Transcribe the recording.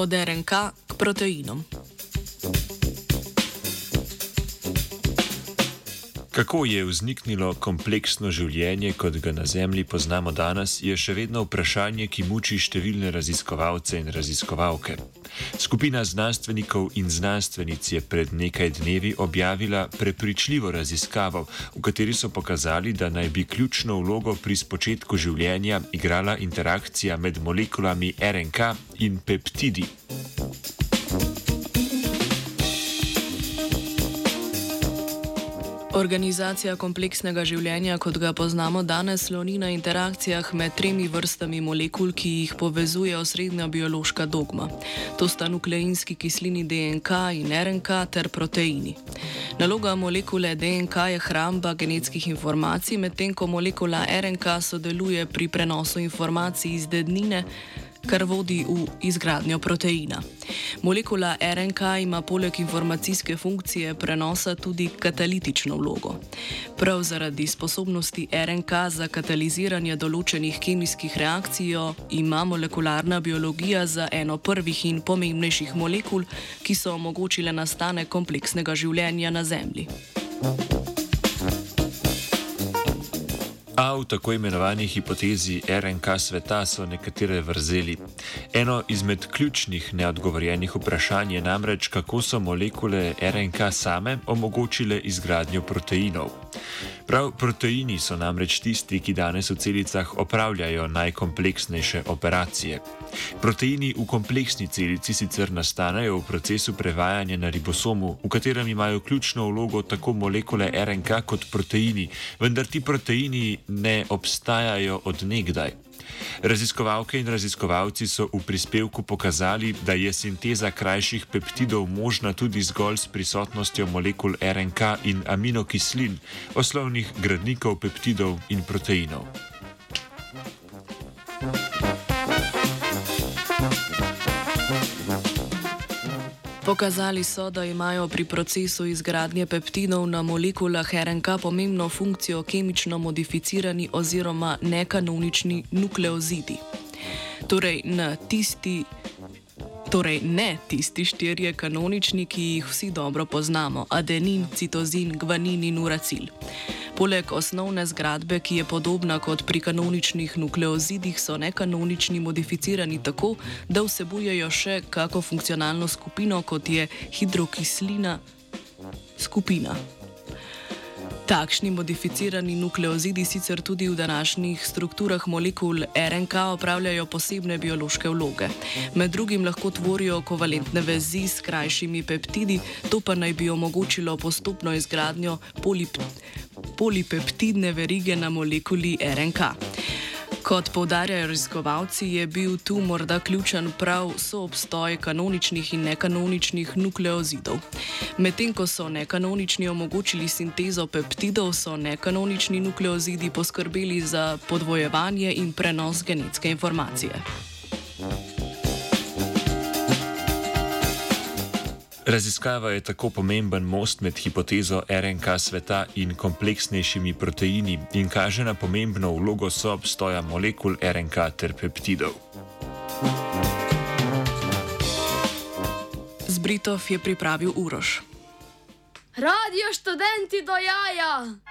Od RNK k proteinom. Kako je vzniknilo kompleksno življenje, kot ga na Zemlji poznamo danes, je še vedno vprašanje, ki muči številne raziskovalce in raziskovalke. Skupina znanstvenikov in znanstvenic je pred nekaj dnevi objavila prepričljivo raziskavo, v kateri so pokazali, da naj bi ključno vlogo pri spočetku življenja igrala interakcija med molekulami RNK in peptidi. Organizacija kompleksnega življenja, kot ga poznamo danes, sloni na interakcijah med tremi vrstami molekul, ki jih povezuje osrednja biološka dogma. To sta nukleinski kislini DNK in RNK ter proteini. Naloga molekule DNK je hramba genetskih informacij, medtem ko molekula RNK sodeluje pri prenosu informacij iz dednine kar vodi v izgradnjo proteina. Molekula RNK ima poleg informacijske funkcije prenosa tudi katalitično vlogo. Prav zaradi sposobnosti RNK za kataliziranje določenih kemijskih reakcij ima molekularna biologija za eno prvih in pomembnejših molekul, ki so omogočile nastanek kompleksnega življenja na Zemlji. Thank you. A v tako imenovani hipotezi RNK sveta so nekatere vrzeli. Eno izmed ključnih neodgovorjenih vprašanj je namreč, kako so molekule RNK same omogočile izgradnjo proteinov. Prav proteini so namreč tisti, ki danes v celicah opravljajo najkompleksnejše operacije. Proteini v kompleksni celici sicer nastanejo v procesu prevajanja na ribosomu, v katerem imajo ključno vlogo tako molekule RNK kot proteini, vendar ti proteini ne obstajajo od nekdaj. Raziskovalke in raziskovalci so v prispevku pokazali, da je sinteza krajših peptidov možna tudi zgolj s prisotnostjo molekul RNK in aminokislin, osnovnih gradnikov peptidov in proteinov. Pokazali so, da imajo pri procesu izgradnje peptidov na molekulah RNK pomembno funkcijo kemično modificirani oziroma nekanonični nukleozidi. Torej, tisti, torej ne tisti štirje kanonični, ki jih vsi dobro poznamo: adenin, citozin, gvanin in uracil. Poleg osnovne zgradbe, ki je podobna kot pri kanoničnih nukleozidih, so nekanonični modificirani tako, da vsebujejo še kako funkcionalno skupino, kot je hidrokislina skupina. Takšni modificirani nukleozidi sicer tudi v današnjih strukturah molekul RNK opravljajo posebne biološke vloge. Med drugim lahko tvorijo kovalentne vezi s krajšimi peptidi, to pa naj bi omogočilo postopno izgradnjo polipeptidov polipeptidne verige na molekuli RNK. Kot povdarjajo raziskovalci, je bil tu morda ključen prav soobstoj kanoničnih in nekanoničnih nukleozidov. Medtem ko so nekanonični omogočili sintezo peptidov, so nekanonični nukleozidi poskrbeli za podvojevanje in prenos genetske informacije. Raziskava je tako pomemben most med hipotezo RNK sveta in kompleksnejšimi proteini in kaže na pomembno vlogo soobstoja molekul RNK ter peptidov. Zbritov je pripravil Uroš. Radio študenti do jaja!